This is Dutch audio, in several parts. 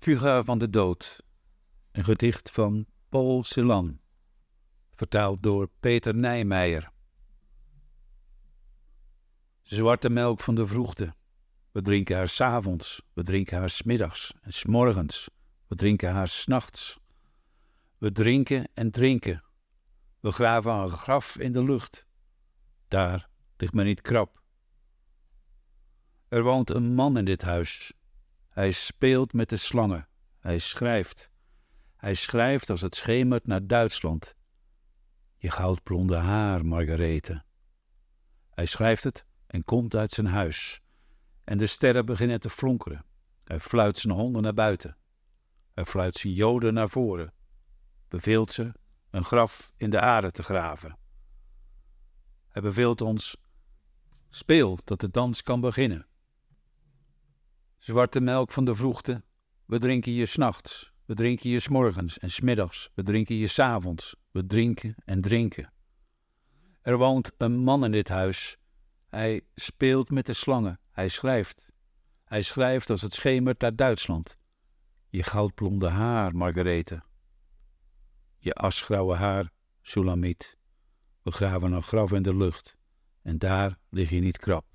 Fuga van de dood. Een gedicht van Paul Celan. Vertaald door Peter Nijmeijer. Zwarte melk van de vroegte. We drinken haar s'avonds, we drinken haar smiddags en s'morgens. We drinken haar s'nachts. We drinken en drinken. We graven een graf in de lucht. Daar ligt men niet krap. Er woont een man in dit huis. Hij speelt met de slangen. Hij schrijft. Hij schrijft als het schemert naar Duitsland. Je goudblonde haar, Margarethe. Hij schrijft het en komt uit zijn huis. En de sterren beginnen te flonkeren. Hij fluit zijn honden naar buiten. Hij fluit zijn joden naar voren. Beveelt ze een graf in de aarde te graven. Hij beveelt ons: speel dat de dans kan beginnen. Zwarte melk van de vroegte, we drinken je s'nachts, we drinken je s'morgens en s'middags, we drinken je s'avonds, we drinken en drinken. Er woont een man in dit huis. Hij speelt met de slangen, hij schrijft. Hij schrijft als het schemert naar Duitsland. Je goudblonde haar, Margarethe. Je asgrauwe haar, Sulamit. We graven een graf in de lucht en daar lig je niet krap.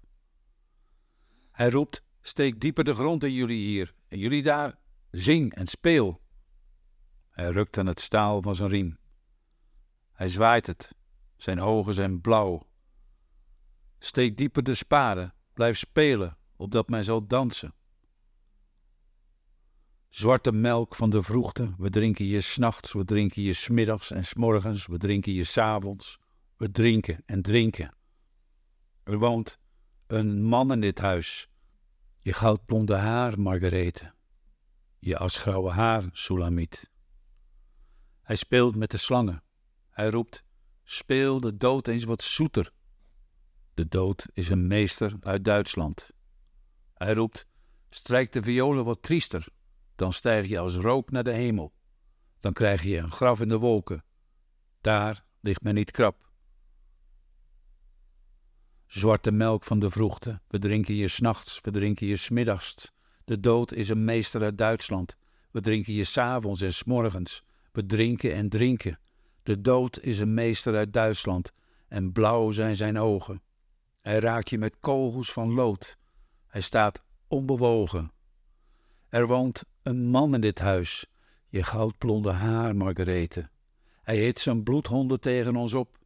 Hij roept Steek dieper de grond in jullie hier en jullie daar. Zing en speel. Hij rukt aan het staal van zijn riem. Hij zwaait het. Zijn ogen zijn blauw. Steek dieper de spade. Blijf spelen, opdat men zal dansen. Zwarte melk van de vroegte, we drinken je s'nachts, we drinken je s'middags en s'morgens, we drinken je s'avonds, we drinken en drinken. Er woont een man in dit huis, je goudblonde haar, Margarethe. Je asgrauwe haar, Sulamit. Hij speelt met de slangen. Hij roept: Speel de dood eens wat zoeter. De dood is een meester uit Duitsland. Hij roept: Strijk de violen wat triester. Dan stijg je als rook naar de hemel. Dan krijg je een graf in de wolken. Daar ligt men niet krap. Zwarte melk van de vroegte, we drinken je s'nachts, we drinken je s'middags. De dood is een meester uit Duitsland. We drinken je s'avonds en s'morgens. We drinken en drinken. De dood is een meester uit Duitsland. En blauw zijn zijn ogen. Hij raakt je met kogels van lood. Hij staat onbewogen. Er woont een man in dit huis. Je goudblonde haar, Margarethe. Hij hit zijn bloedhonden tegen ons op.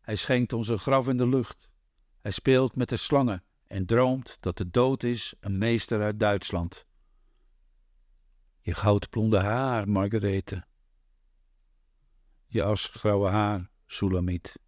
Hij schenkt ons een graf in de lucht. Hij speelt met de slangen en droomt dat de dood is een meester uit Duitsland. Je goudblonde haar, Margarethe. Je asgrauwe haar, Sulamit.